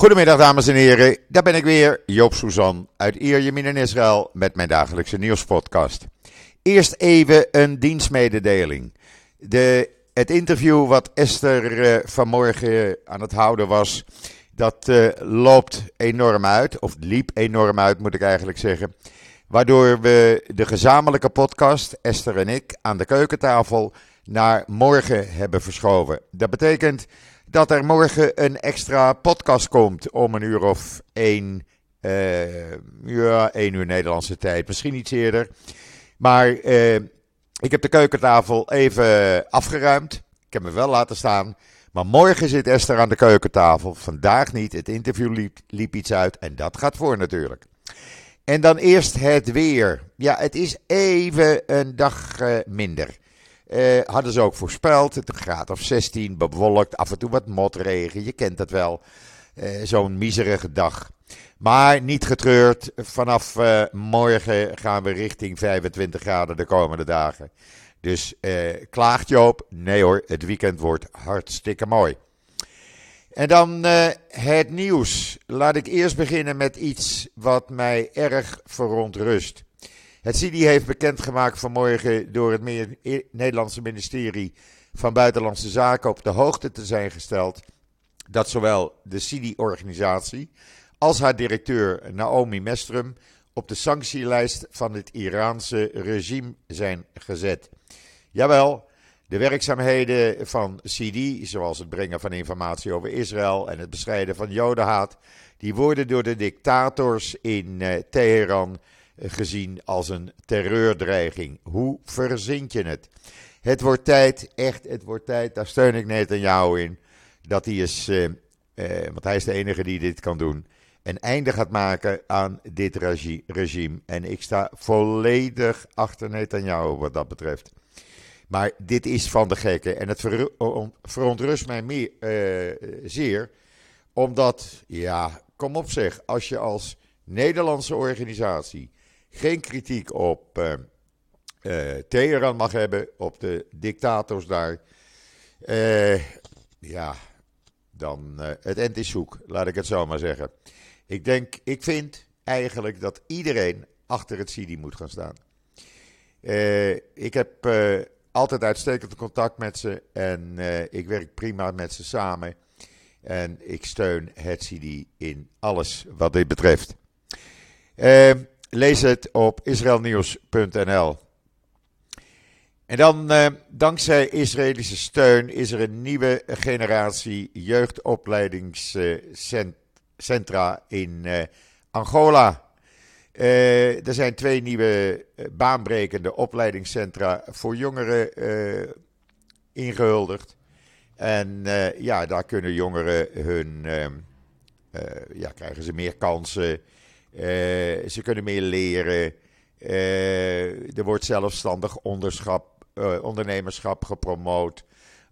Goedemiddag dames en heren, daar ben ik weer, Joop Suzan uit Ierjemien in Israël met mijn dagelijkse nieuwspodcast. Eerst even een dienstmededeling. De, het interview wat Esther uh, vanmorgen aan het houden was, dat uh, loopt enorm uit, of liep enorm uit moet ik eigenlijk zeggen. Waardoor we de gezamenlijke podcast, Esther en ik, aan de keukentafel naar morgen hebben verschoven. Dat betekent dat er morgen een extra podcast komt om een uur of één, uh, ja, één uur Nederlandse tijd, misschien iets eerder. Maar uh, ik heb de keukentafel even afgeruimd. Ik heb me wel laten staan. Maar morgen zit Esther aan de keukentafel. Vandaag niet. Het interview liep, iets uit. En dat gaat voor natuurlijk. En dan eerst het weer. Ja, het is even een dag uh, minder. Uh, hadden ze ook voorspeld. Het graad of 16, bewolkt, af en toe wat motregen. Je kent dat wel. Uh, Zo'n miserige dag. Maar niet getreurd. Vanaf uh, morgen gaan we richting 25 graden de komende dagen. Dus klaagt Joop? Nee hoor, het weekend wordt hartstikke mooi. En dan het nieuws. Laat ik eerst beginnen met iets wat mij erg verontrust. Het CIDI heeft bekendgemaakt vanmorgen door het Nederlandse ministerie van Buitenlandse Zaken op de hoogte te zijn gesteld dat zowel de CIDI-organisatie als haar directeur Naomi Mestrum op de sanctielijst van het Iraanse regime zijn gezet. Jawel, de werkzaamheden van CIDI, zoals het brengen van informatie over Israël en het bestrijden van jodenhaat, die worden door de dictators in uh, Teheran gezien als een terreurdreiging. Hoe verzint je het? Het wordt tijd, echt, het wordt tijd, daar steun ik net aan jou in, dat hij is, uh, uh, want hij is de enige die dit kan doen, een einde gaat maken aan dit regi regime. En ik sta volledig achter Netanyahu wat dat betreft. Maar dit is van de gekken en het ver verontrust mij meer, uh, zeer, omdat, ja, kom op zeg, als je als Nederlandse organisatie geen kritiek op uh, Teheran mag hebben, op de dictators daar. Uh, ja, dan het end is zoek, laat ik het zo maar zeggen. Ik denk, ik vind eigenlijk dat iedereen achter het CIDI moet gaan staan. ik heb altijd uitstekend contact met ze en ik werk prima met ze samen. En ik steun het CIDI in alles wat dit betreft. Uh, Lees het op israelnieuws.nl. En dan, eh, dankzij Israëlische steun, is er een nieuwe generatie jeugdopleidingscentra in uh, Angola. Uh, er zijn twee nieuwe baanbrekende opleidingscentra voor jongeren ingehuldigd. En ja, daar kunnen jongeren hun, ja, krijgen ze meer kansen ze kunnen meer leren. Uh, er wordt zelfstandig uh, ondernemerschap gepromoot.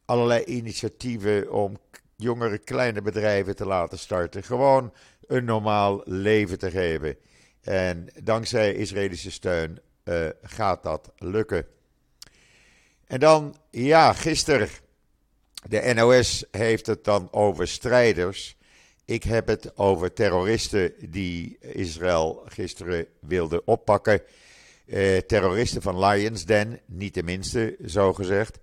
Allerlei initiatieven om jongere kleine bedrijven te laten starten. Gewoon een normaal leven te geven. En dankzij Israëlische steun gaat dat lukken. En dan, ja, gisteren. De NOS heeft het dan over strijders. Ik heb het over terroristen die Israël gisteren wilden oppakken. Eh, terroristen van Lions Den, niet de minste, zo gezegd.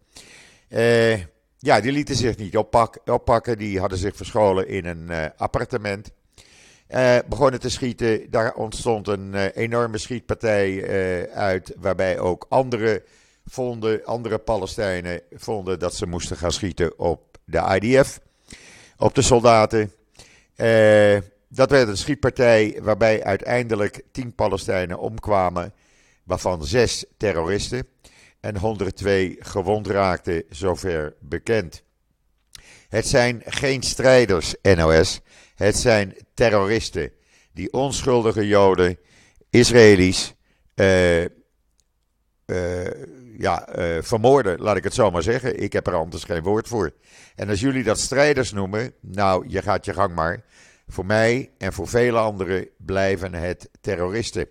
Eh, ja, die lieten zich niet oppak, oppakken. Die hadden zich verscholen in een uh, appartement. Begonnen te schieten. Daar ontstond een enorme schietpartij uit. Waarbij ook andere, vonden, andere Palestijnen vonden dat ze moesten gaan schieten op de IDF. Op de soldaten. Uh, dat werd een schietpartij waarbij uiteindelijk tien Palestijnen omkwamen, waarvan zes terroristen en 102 gewond raakten, zover bekend. Het zijn geen strijders, NOS. Het zijn terroristen die onschuldige Joden, Israëli's, uh, uh, ja, vermoorden, laat ik het zo maar zeggen. Ik heb er anders geen woord voor. En als jullie dat strijders noemen, nou, je gaat je gang maar. Voor mij en voor vele anderen blijven het terroristen.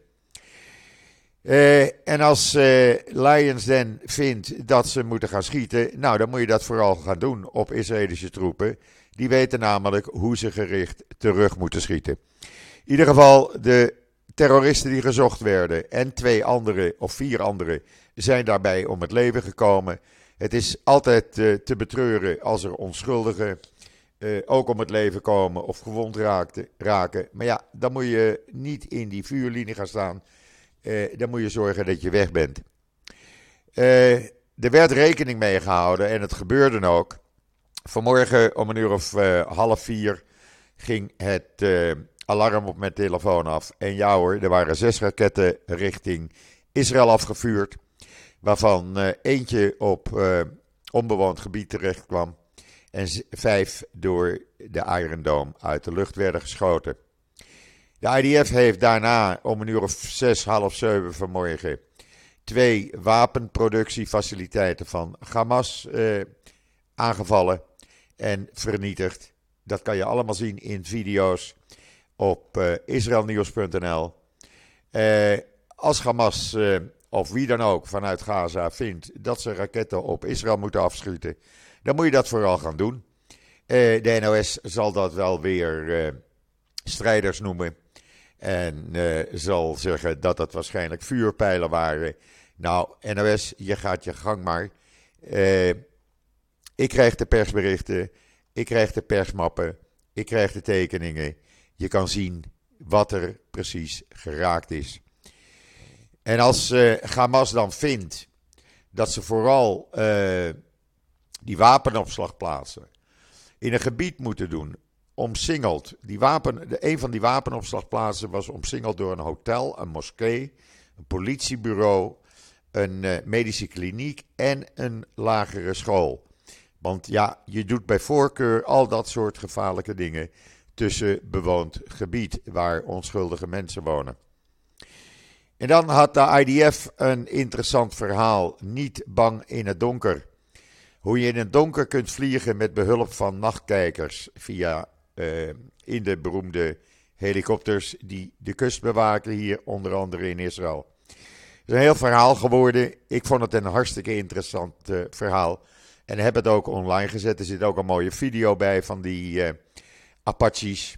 Uh, en als uh, Lions Den vindt dat ze moeten gaan schieten, nou dan moet je dat vooral gaan doen op Israëlische troepen Die weten namelijk hoe ze gericht terug moeten schieten. In ieder geval, de terroristen die gezocht werden en twee andere of vier andere zijn daarbij om het leven gekomen. Het is altijd uh, te betreuren als er onschuldigen uh, ook om het leven komen of gewond raakte, raken. Maar ja, dan moet je niet in die vuurlinie gaan staan. Uh, dan moet je zorgen dat je weg bent. er werd rekening mee gehouden en het gebeurde ook. Vanmorgen om een uur of half vier ging het alarm op mijn telefoon af. En ja hoor, er waren zes raketten richting Israël afgevuurd. Waarvan uh, eentje op uh, onbewoond gebied terecht kwam. En vijf door de Iron Dome uit de lucht werden geschoten. De IDF heeft daarna om een uur of zes, half zeven vanmorgen twee wapenproductiefaciliteiten van Hamas uh, aangevallen en vernietigd. Dat kan je allemaal zien in video's op uh, israelnieuws.nl. Uh, als Hamas uh, of wie dan ook vanuit Gaza vindt dat ze raketten op Israël moeten afschieten, dan moet je dat vooral gaan doen. de NOS zal dat wel weer strijders noemen. En zal zeggen dat het waarschijnlijk vuurpijlen waren. Nou, NOS, je gaat je gang maar. ik krijg de persberichten, ik krijg de persmappen, ik krijg de tekeningen. Je kan zien wat er precies geraakt is. En als uh, Hamas dan vindt dat ze vooral uh, die wapenopslagplaatsen in een gebied moeten doen, omsingeld. Die wapen, de, een van die wapenopslagplaatsen was omsingeld door een hotel, een moskee, een politiebureau, een uh, medische kliniek en een lagere school. Want ja, je doet bij voorkeur al dat soort gevaarlijke dingen tussen bewoond gebied waar onschuldige mensen wonen. En dan had de IDF een interessant verhaal. Niet bang in het donker. Hoe je in het donker kunt vliegen met behulp van nachtkijkers via uh, in de beroemde helikopters die de kust bewaken hier onder andere in Israël. Het is een heel verhaal geworden. Ik vond het een hartstikke interessant uh, verhaal. En heb het ook online gezet. Er zit ook een mooie video bij van die uh, Apaches.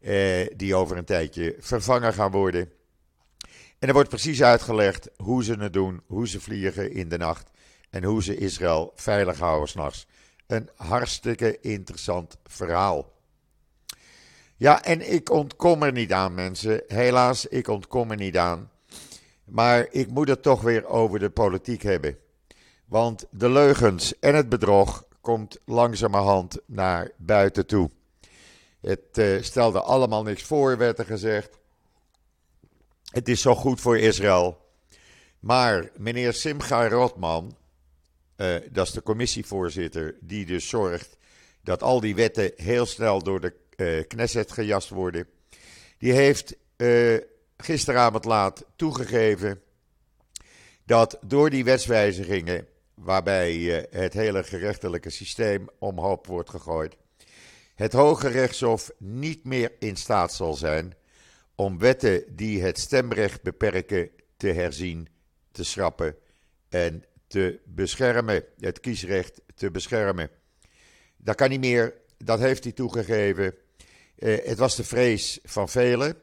Eh, die over een tijdje vervangen gaan worden. En er wordt precies uitgelegd hoe ze het doen, hoe ze vliegen in de nacht en hoe ze Israël veilig houden s'nachts. Een hartstikke interessant verhaal. Ja, en ik ontkom er niet aan, mensen. Helaas, ik ontkom er niet aan. Maar ik moet het toch weer over de politiek hebben. Want de leugens en het bedrog komt langzamerhand naar buiten toe. Het uh, stelde allemaal niks voor, werd er gezegd. Het is zo goed voor Israël. Maar meneer Simcha Rotman, uh, dat is de commissievoorzitter, die dus zorgt dat al die wetten heel snel door de uh, Knesset gejast worden, die heeft gisteravond laat toegegeven dat door die wetswijzigingen, waarbij het hele gerechtelijke systeem omhoop wordt gegooid, het Hoge Rechtshof niet meer in staat zal zijn om wetten die het stemrecht beperken te herzien, te schrappen en te beschermen, het kiesrecht te beschermen. Dat kan niet meer, dat heeft hij toegegeven. Uh, het was de vrees van velen.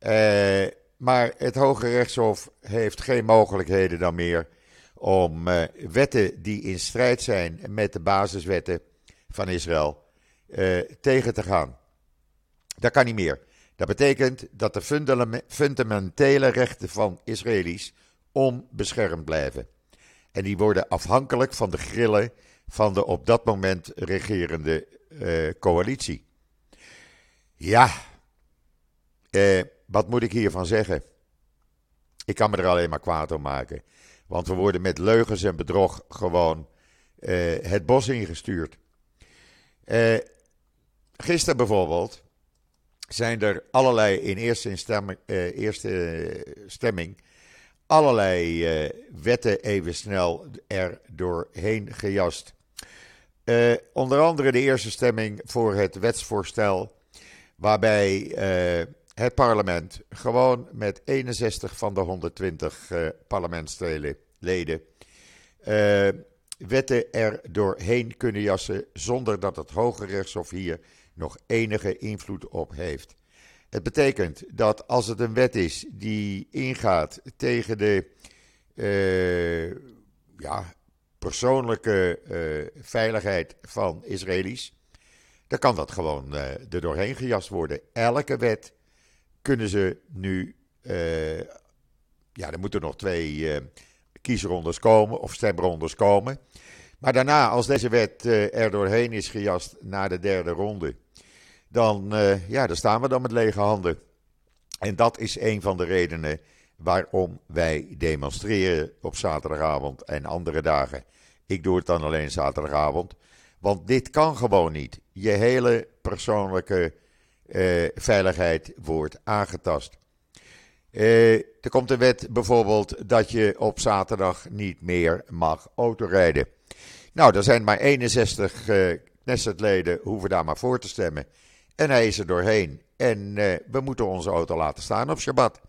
Uh, maar het Hoge Rechtshof heeft geen mogelijkheden dan meer om uh, wetten die in strijd zijn met de basiswetten van Israël uh, tegen te gaan. Dat kan niet meer. Dat betekent dat de fundamentele rechten van Israëli's onbeschermd blijven. En die worden afhankelijk van de grillen van de op dat moment regerende uh, coalitie. Ja, uh, wat moet ik hiervan zeggen? Ik kan me er alleen maar kwaad om maken. Want we worden met leugens en bedrog gewoon het bos ingestuurd. Gisteren bijvoorbeeld zijn er allerlei in eerste, stemming, uh, eerste stemming allerlei uh, wetten even snel er doorheen gejast. Uh, onder andere de eerste stemming voor het wetsvoorstel, waarbij het parlement gewoon met 61 van de 120 parlementsleden wetten er doorheen kunnen jassen zonder dat het Hoge Rechtshof hier nog enige invloed op heeft. Het betekent dat als het een wet is die ingaat tegen de uh, ja, persoonlijke uh, veiligheid van Israëli's, dan kan dat gewoon uh, er doorheen gejast worden. Elke wet kunnen ze nu, ja, er moeten nog twee kiesrondes komen of stemrondes komen. Maar daarna, als deze wet er doorheen is gejast naar de derde ronde, dan, uh, ja, dan staan we dan met lege handen. En dat is een van de redenen waarom wij demonstreren op zaterdagavond en andere dagen. Ik doe het dan alleen zaterdagavond, want dit kan gewoon niet. Je hele persoonlijke uh, veiligheid wordt aangetast. Er komt een wet bijvoorbeeld dat je op zaterdag niet meer mag autorijden. Nou, er zijn maar 61 uh, Knessetleden, hoeven daar maar voor te stemmen. En hij is er doorheen. En uh, we moeten onze auto laten staan op Shabbat.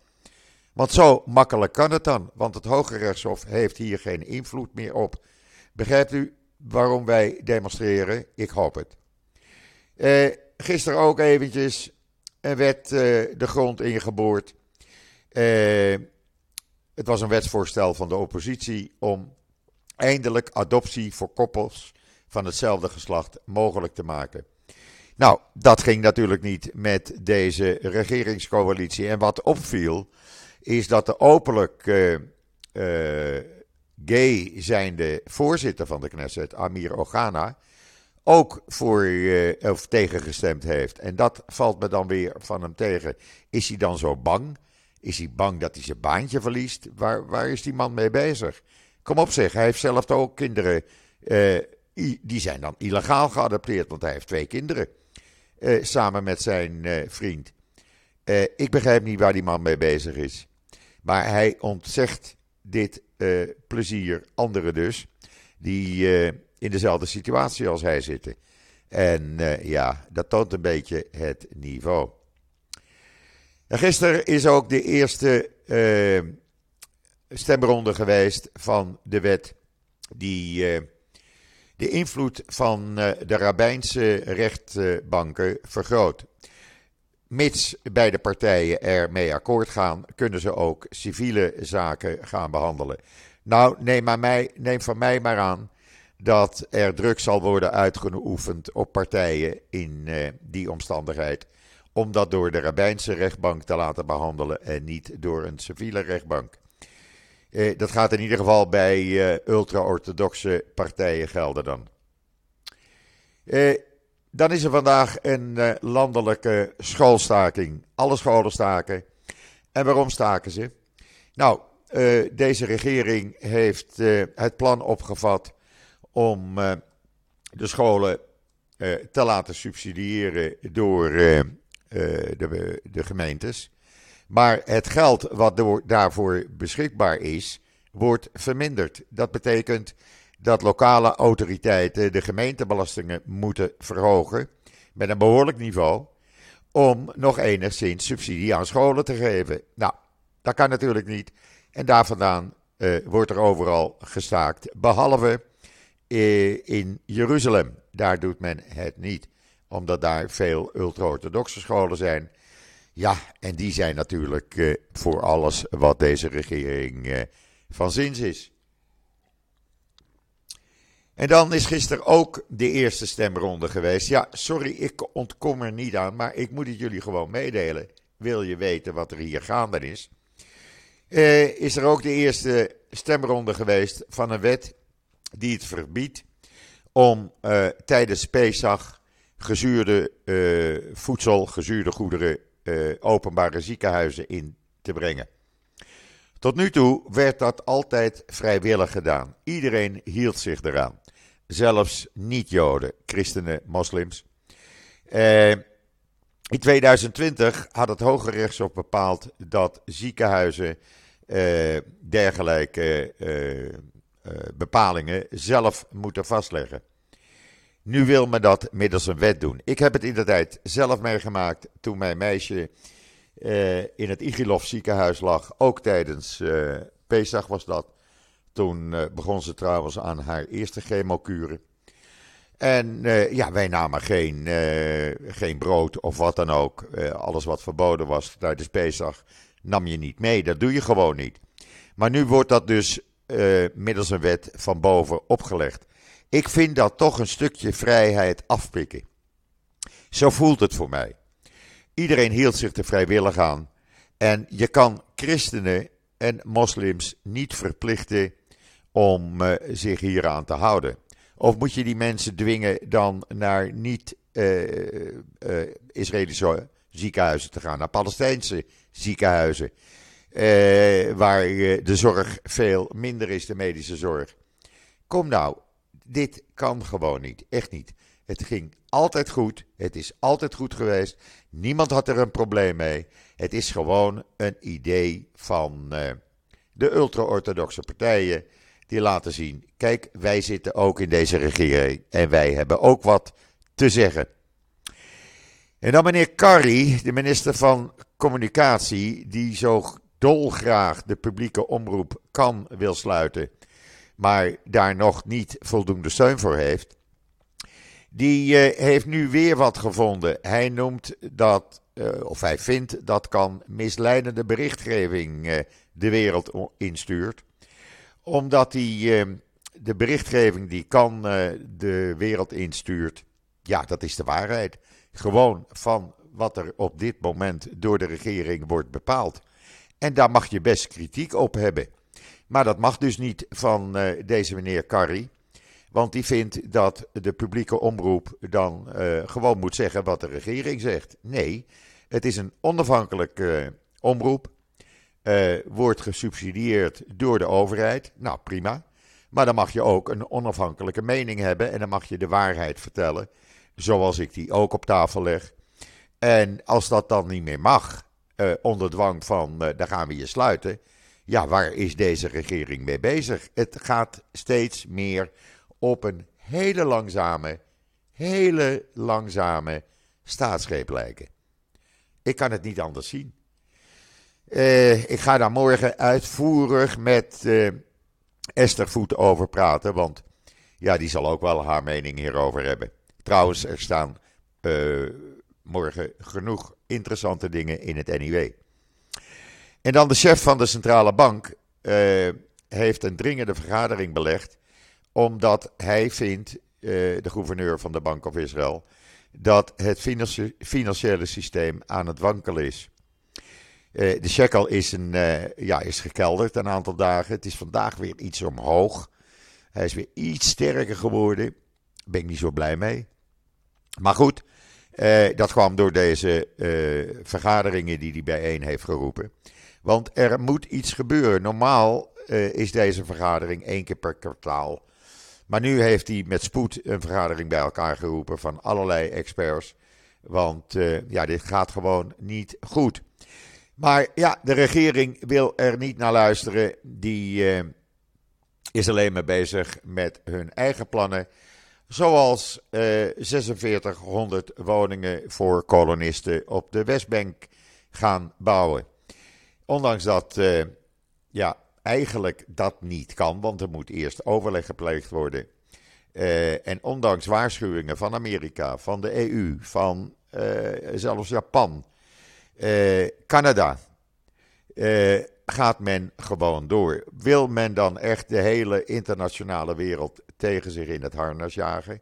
Want zo makkelijk kan het dan. Want het Hoge Rechtshof heeft hier geen invloed meer op. Begrijpt u waarom wij demonstreren? Ik hoop het. Uh, gisteren ook eventjes een wet de grond ingeboord. het was een wetsvoorstel van de oppositie om eindelijk adoptie voor koppels van hetzelfde geslacht mogelijk te maken. Nou, dat ging natuurlijk niet met deze regeringscoalitie. En wat opviel, is dat de openlijk uh, uh, gay zijnde voorzitter van de Knesset, Amir Ogana, ook voor uh, of tegengestemd heeft. En dat valt me dan weer van hem tegen. Is hij dan zo bang? Is hij bang dat hij zijn baantje verliest? Waar, waar is die man mee bezig? Kom op zeg, hij heeft zelf ook kinderen. die zijn dan illegaal geadopteerd, want hij heeft twee kinderen. Uh, samen met zijn uh, vriend. Ik begrijp niet waar die man mee bezig is. Maar hij ontzegt dit plezier anderen dus, die in dezelfde situatie als hij zitten. En ja, dat toont een beetje het niveau. En gisteren is ook de eerste stemronde geweest van de wet die de invloed van eh, de rabbijnse rechtbanken vergroot. Mits beide partijen ermee akkoord gaan, kunnen ze ook civiele zaken gaan behandelen. Nou, neem, maar mij, neem van mij maar aan dat er druk zal worden uitgeoefend op partijen in die omstandigheid. Om dat door de rabbijnse rechtbank te laten behandelen en niet door een civiele rechtbank. Eh, dat gaat in ieder geval bij uh, ultra-orthodoxe partijen gelden dan. Eh, dan is er vandaag een uh, landelijke schoolstaking. Alle scholen staken. En waarom staken ze? Nou, uh, deze regering heeft het plan opgevat om de scholen te laten subsidiëren door de, de gemeentes. Maar het geld wat daarvoor beschikbaar is, wordt verminderd. Dat betekent dat lokale autoriteiten de gemeentebelastingen moeten verhogen met een behoorlijk niveau om nog enigszins subsidie aan scholen te geven. Nou, dat kan natuurlijk niet. En daar vandaan uh, wordt er overal gestaakt, behalve uh, in Jeruzalem. Daar doet men het niet, omdat daar veel ultra-orthodoxe scholen zijn ja, en die zijn natuurlijk uh, voor alles wat deze regering uh, van zins is. En dan is gisteren ook de eerste stemronde geweest. Ja, sorry, ik ontkom er niet aan, maar ik moet het jullie gewoon meedelen. Wil je weten wat er hier gaande is? Uh, is er ook de eerste stemronde geweest van een wet die het verbiedt om tijdens Pesach gezuurde voedsel, gezuurde goederen uh, openbare ziekenhuizen in te brengen. Tot nu toe werd dat altijd vrijwillig gedaan. Iedereen hield zich eraan. Zelfs niet-Joden, christenen, moslims. Uh, in 2020 had het Hoge Rechtshof bepaald dat ziekenhuizen uh, dergelijke bepalingen zelf moeten vastleggen. Nu wil men dat middels een wet doen. Ik heb het in de tijd zelf meegemaakt toen mijn meisje uh, in het Igilov ziekenhuis lag. Ook tijdens uh, Pesach was dat. Toen begon ze trouwens aan haar eerste chemokuren. En ja, wij namen geen, geen brood of wat dan ook. alles wat verboden was tijdens Pesach nam je niet mee. Dat doe je gewoon niet. Maar nu wordt dat dus middels een wet van boven opgelegd. Ik vind dat toch een stukje vrijheid afpikken. Zo voelt het voor mij. Iedereen hield zich er vrijwillig aan. En je kan christenen en moslims niet verplichten om uh, zich hieraan te houden. Of moet je die mensen dwingen dan naar niet-Israëlische uh, uh, ziekenhuizen te gaan, naar Palestijnse ziekenhuizen, waar de zorg veel minder is, de medische zorg. Kom nou, dit kan gewoon niet, echt niet. Het ging altijd goed. Het is altijd goed geweest. Niemand had er een probleem mee. Het is gewoon een idee van uh, de ultra-orthodoxe partijen. Die laten zien: kijk, wij zitten ook in deze regering. En wij hebben ook wat te zeggen. En dan meneer Carri, de minister van Communicatie, die zo dolgraag de publieke omroep kan wil sluiten, maar daar nog niet voldoende steun voor heeft. Die uh, heeft nu weer wat gevonden. Hij noemt dat, uh, of hij vindt dat kan misleidende berichtgeving uh, de wereld instuurt. Omdat de berichtgeving die kan de wereld instuurt, ja, dat is de waarheid. Gewoon van wat er op dit moment door de regering wordt bepaald. En daar mag je best kritiek op hebben. Maar dat mag dus niet van deze meneer Carrie. Want die vindt dat de publieke omroep dan uh, gewoon moet zeggen wat de regering zegt. Nee, het is een onafhankelijke uh, omroep. Wordt gesubsidieerd door de overheid. Nou, prima. Maar dan mag je ook een onafhankelijke mening hebben. En dan mag je de waarheid vertellen. Zoals ik die ook op tafel leg. En als dat dan niet meer mag, onder dwang van daar gaan we je sluiten. Ja, waar is deze regering mee bezig? Het gaat steeds meer op een hele langzame, hele langzame staatsgreep lijken. Ik kan het niet anders zien. Uh, ik ga daar morgen uitvoerig met uh, Esther Voet over praten, want ja, die zal ook wel haar mening hierover hebben. Trouwens, er staan uh, morgen genoeg interessante dingen in het NIW. En dan de chef van de centrale bank heeft een dringende vergadering belegd omdat hij vindt, uh, de gouverneur van de Bank of Israël, dat het financiële systeem aan het wankelen is. Uh, de shekel is, een, ja, is gekelderd een aantal dagen. Het is vandaag weer iets omhoog. Hij is weer iets sterker geworden. Daar ben ik niet zo blij mee. Maar goed, dat kwam door deze vergaderingen die hij bijeen heeft geroepen. Want er moet iets gebeuren. Normaal is deze vergadering één keer per kwartaal. Maar nu heeft hij met spoed een vergadering bij elkaar geroepen van allerlei experts. Want uh, ja, dit gaat gewoon niet goed. Maar ja, de regering wil er niet naar luisteren. Die uh, is alleen maar bezig met hun eigen plannen. Zoals uh, eh, 4600 woningen voor kolonisten op de Westbank gaan bouwen. Ondanks dat ja, eigenlijk dat niet kan, want er moet eerst overleg gepleegd worden. Uh, en ondanks waarschuwingen van Amerika, van de EU, van uh, zelfs Japan, Canada, gaat men gewoon door. Wil men dan echt de hele internationale wereld tegen zich in het harnas jagen?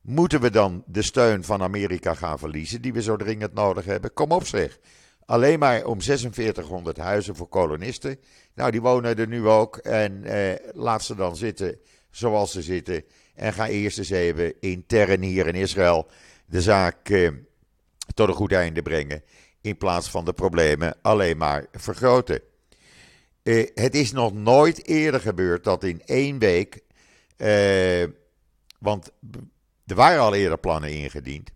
Moeten we dan de steun van Amerika gaan verliezen, die we zo dringend nodig hebben? Kom op zeg. Alleen maar om 4600 huizen voor kolonisten. Nou, die wonen er nu ook. En eh, laat ze dan zitten zoals ze zitten. En ga eerst eens even intern hier in Israël de zaak eh, tot een goed einde brengen. In plaats van de problemen alleen maar vergroten. Eh, het is nog nooit eerder gebeurd dat in één week. Eh, want er waren al eerder plannen ingediend.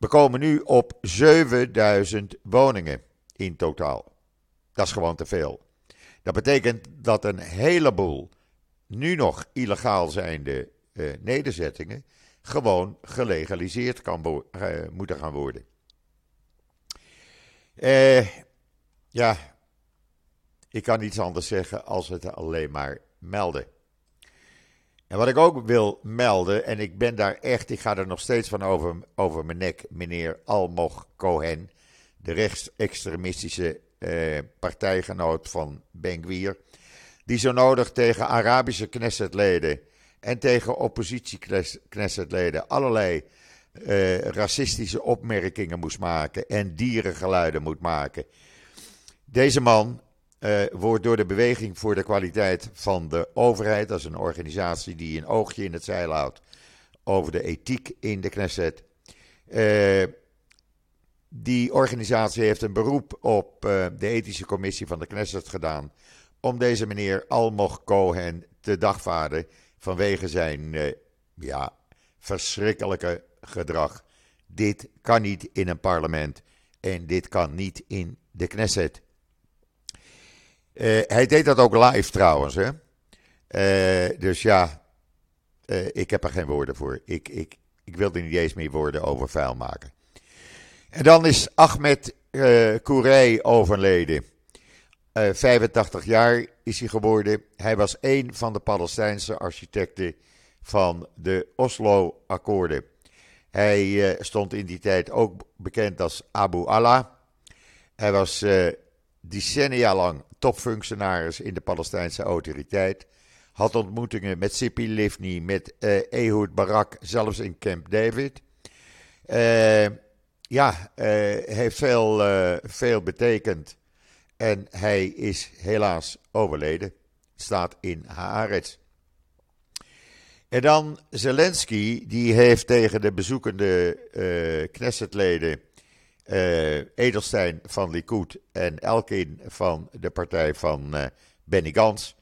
We komen nu op 7000 woningen in totaal. Dat is gewoon te veel. Dat betekent dat een heleboel nu nog illegaal zijnde uh, nederzettingen gewoon gelegaliseerd kan uh, moeten gaan worden. Uh, ja, ik kan niets anders zeggen als het alleen maar melden. En wat ik ook wil melden, en ik ben daar echt, ik ga er nog steeds van over, over mijn nek, meneer Almog Cohen, de rechtsextremistische eh, partijgenoot van Ben die zo nodig tegen Arabische Knessetleden en tegen oppositie-Knessetleden allerlei uh, racistische opmerkingen moest maken en dierengeluiden moet maken. Deze man uh, wordt door de Beweging voor de Kwaliteit van de Overheid, dat is een organisatie die een oogje in het zeil houdt over de ethiek in de Knesset. Uh, die organisatie heeft een beroep op de ethische commissie van de Knesset gedaan om deze meneer Almog Cohen te dagvaarden vanwege zijn ja, verschrikkelijke gedrag. Dit kan niet in een parlement en dit kan niet in de Knesset. Uh, hij deed dat ook live trouwens. Hè? Uh, dus ja, uh, ik heb er geen woorden voor. Ik, ik, ik wilde niet eens meer woorden over vuil maken. En dan is Ahmed uh, overleden. 85 jaar is hij geworden. Hij was een van de Palestijnse architecten van de Oslo-akkoorden. Hij stond in die tijd ook bekend als Abu Allah. Hij was decennia lang topfunctionaris in de Palestijnse autoriteit. Had ontmoetingen met Sipi Livni, met uh, Ehud Barak, zelfs in Camp David. Uh, ja, uh, heeft veel, veel betekend. En hij is helaas overleden. Staat in Haaretz. En dan Zelensky, die heeft tegen de bezoekende Knessetleden Edelstein van Likud en Elkin van de partij van uh, Benny Gans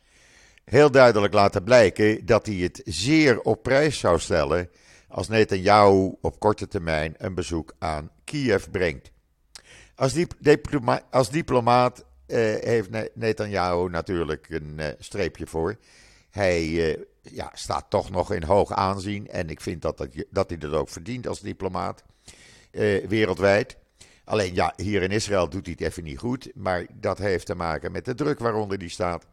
heel duidelijk laten blijken dat hij het zeer op prijs zou stellen als Netanyahu op korte termijn een bezoek aan Kiev brengt. Als, als diplomaat uh, heeft Netanyahu natuurlijk een streepje voor. Hij ja, staat toch nog in hoog aanzien en ik vind dat, dat, dat hij dat ook verdient als diplomaat wereldwijd. Alleen ja, hier in Israël doet hij het even niet goed. Maar dat heeft te maken met de druk waaronder die staat.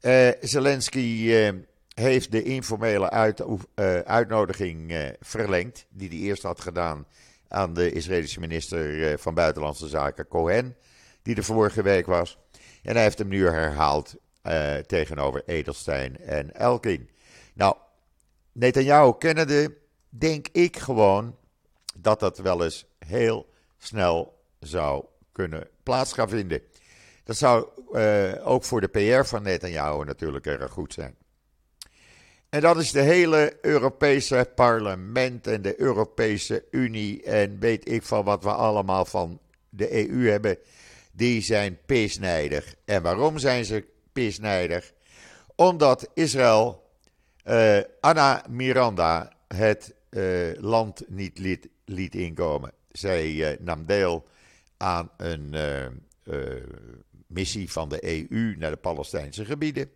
Uh, Zelensky uh, heeft de informele uit, uh, uitnodiging verlengd. Die hij eerst had gedaan aan de Israëlische minister van Buitenlandse Zaken, Cohen. Die er vorige week was. En hij heeft hem nu herhaald tegenover Edelstein en Elkin. Nou, Netanyahu kennende, denk ik gewoon dat dat wel eens heel snel zou kunnen plaats gaan vinden. Dat zou uh, ook voor de PR van Netanyahu natuurlijk erg goed zijn. En dat is de hele Europese parlement en de Europese Unie en weet ik van wat we allemaal van de EU hebben. Die zijn pisnijdig. En waarom zijn ze pisnijdig? Omdat Israël uh, Anna Miranda het uh, land niet liet, liet inkomen. Zij uh, nam deel aan een uh, uh, missie van de EU naar de Palestijnse gebieden.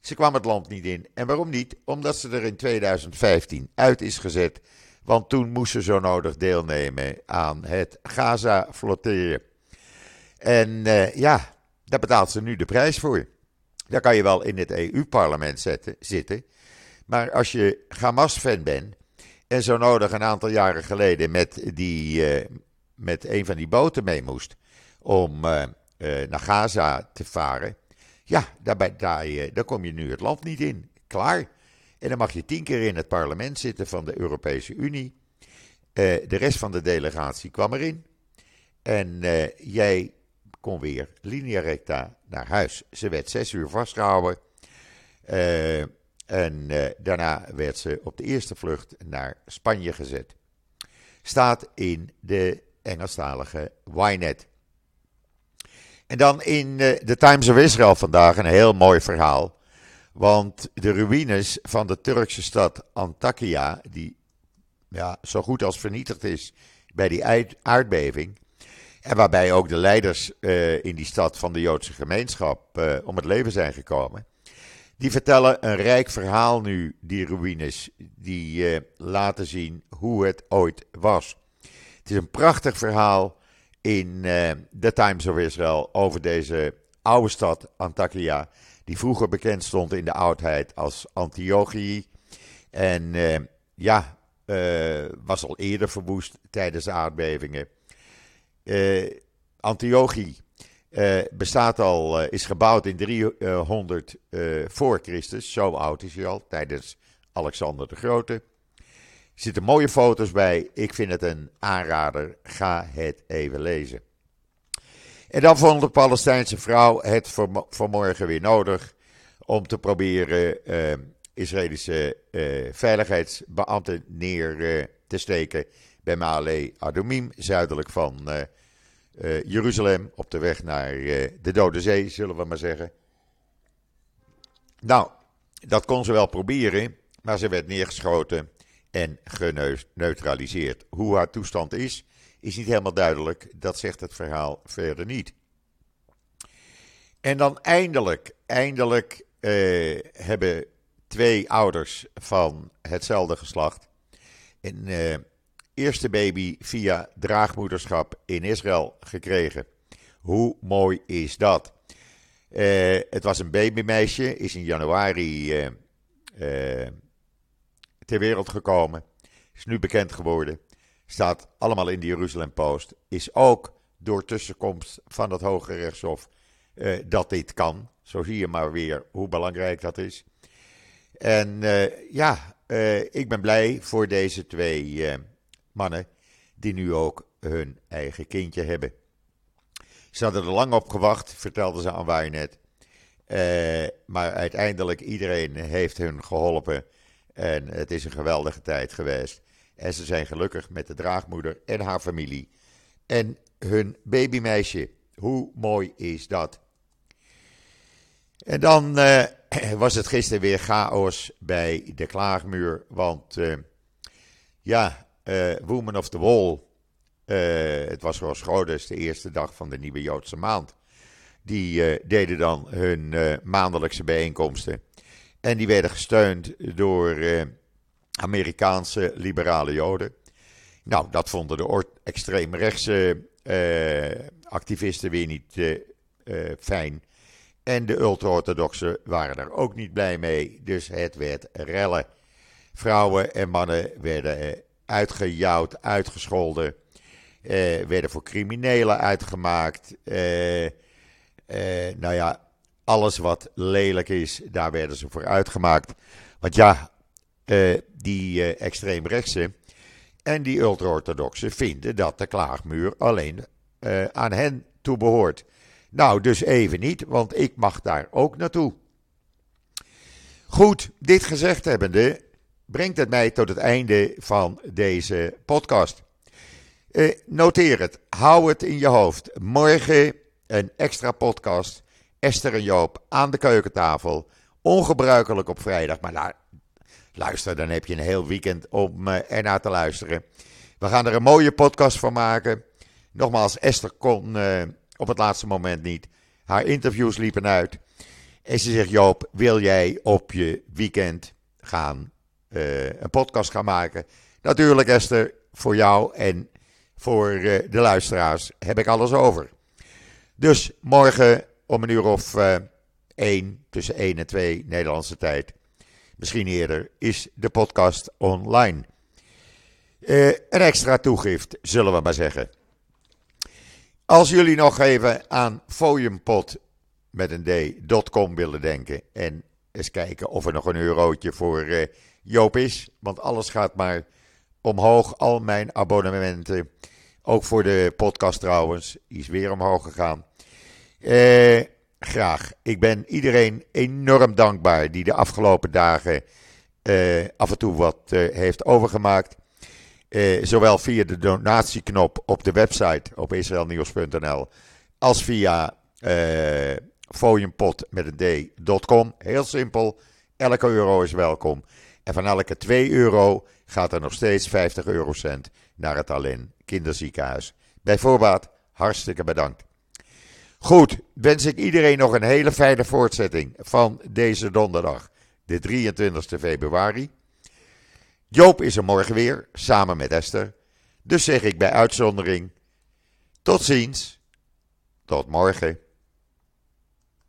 Ze kwam het land niet in. En waarom niet? Omdat ze er in 2015 uit is gezet. Want toen moest ze zo nodig deelnemen aan het Gaza-flotteren. En ja, daar betaalt ze nu de prijs voor. Daar kan je wel in het EU-parlement zitten. Maar als je Hamas-fan bent en zo nodig een aantal jaren geleden met, die, uh, met een van die boten mee moest om uh, uh, naar Gaza te varen. Ja, daarbij, daar, daar kom je nu het land niet in. Klaar. En dan mag je tien keer in het parlement zitten van de Europese Unie. de rest van de delegatie kwam erin. En jij kon weer linea recta naar huis. Ze werd zes uur vastgehouden. En uh, daarna werd ze op de eerste vlucht naar Spanje gezet. Staat in de Engelstalige Ynet. En dan in uh, de Times of Israel vandaag een heel mooi verhaal. Want de ruïnes van de Turkse stad Antakya, die ja, zo goed als vernietigd is bij die aardbeving. En waarbij ook de leiders uh, in die stad van de Joodse gemeenschap om het leven zijn gekomen. Die vertellen een rijk verhaal nu, die ruïnes. Die uh, laten zien hoe het ooit was. Het is een prachtig verhaal in uh, The Times of Israel over deze oude stad Antakya, die vroeger bekend stond in de oudheid als Antiochië. En uh, ja, was al eerder verwoest tijdens aardbevingen. Antiochië bestaat al, is gebouwd in 300 voor Christus. Zo oud is hij al, tijdens Alexander de Grote. Er zitten mooie foto's bij. Ik vind het een aanrader. Ga het even lezen. En dan vond de Palestijnse vrouw het vanmorgen weer nodig om te proberen Israëlische veiligheidsbeambten neer te steken bij Male Adumim, zuidelijk van Jeruzalem, op de weg naar de Dode Zee, zullen we maar zeggen. Nou, dat kon ze wel proberen, maar ze werd neergeschoten en geneutraliseerd. Hoe haar toestand is, is niet helemaal duidelijk. Dat zegt het verhaal verder niet. En dan eindelijk, eindelijk uh, hebben twee ouders van hetzelfde geslacht uh, eerste baby via draagmoederschap in Israël gekregen. Hoe mooi is dat? Uh, het was een babymeisje, is in januari ter wereld gekomen. Is nu bekend geworden. Staat allemaal in de Jeruzalem Post. Is ook door tussenkomst van het Hoge Rechtshof dat dit kan. Zo zie je maar weer hoe belangrijk dat is. En ja, ik ben blij voor deze twee mannen die nu ook hun eigen kindje hebben. Ze hadden er lang op gewacht, vertelden ze aan Waarnet. maar uiteindelijk iedereen heeft hun geholpen. En het is een geweldige tijd geweest. En ze zijn gelukkig met de draagmoeder en haar familie. En hun babymeisje. Hoe mooi is dat? En dan uh, was het gisteren weer chaos bij de klaagmuur. Want uh, ja, uh, Women of the Wall. het was zoals Grodes, de eerste dag van de nieuwe Joodse maand. Die deden dan hun maandelijkse bijeenkomsten. En die werden gesteund door Amerikaanse liberale Joden. Nou, dat vonden de extreemrechtse activisten weer niet fijn. En de ultra-orthodoxen waren er ook niet blij mee, dus het werd rellen. Vrouwen en mannen werden eh, uitgejouwd, uitgescholden, eh, werden voor criminelen uitgemaakt. Eh, eh, nou ja, alles wat lelijk is, daar werden ze voor uitgemaakt. Want ja, die extreemrechtse en die ultra-orthodoxen vinden dat de klaagmuur alleen aan hen toebehoort. Nou, dus even niet, want ik mag daar ook naartoe. Goed, dit gezegd hebbende, brengt het mij tot het einde van deze podcast. Eh, noteer het, hou het in je hoofd. Morgen een extra podcast. Esther en Joop aan de keukentafel. Ongebruikelijk op vrijdag, maar nou, luister, dan heb je een heel weekend om uh, ernaar te luisteren. We gaan er een mooie podcast van maken. Nogmaals, Esther kon. Uh, op het laatste moment niet. Haar interviews liepen uit. En ze zegt: Joop, wil jij op je weekend gaan uh, een podcast gaan maken? Natuurlijk, Esther, voor jou en voor uh, de luisteraars heb ik alles over. Dus morgen om een uur of uh, één, tussen 1 en 2 Nederlandse tijd, misschien eerder, is de podcast online. een extra toegift, zullen we maar zeggen. Als jullie nog even aan foliumpot met een d.com willen denken en eens kijken of er nog een eurotje voor Joop is, want alles gaat maar omhoog, al mijn abonnementen, ook voor de podcast trouwens, is weer omhoog gegaan. Uh, graag. Ik ben iedereen enorm dankbaar die de afgelopen dagen uh, af en toe wat heeft overgemaakt. Eh, zowel via de donatieknop op de website op israelnieuws.nl als via eh, met een d.com. Heel simpel, elke euro is welkom. En van elke 2 euro gaat er nog steeds 50 eurocent naar het Alleen Kinderziekenhuis. Bij voorbaat, hartstikke bedankt. Goed, wens ik iedereen nog een hele fijne voortzetting van deze donderdag, de 23 februari. Joop is er morgen weer, samen met Esther. Dus zeg ik bij uitzondering: tot ziens, tot morgen.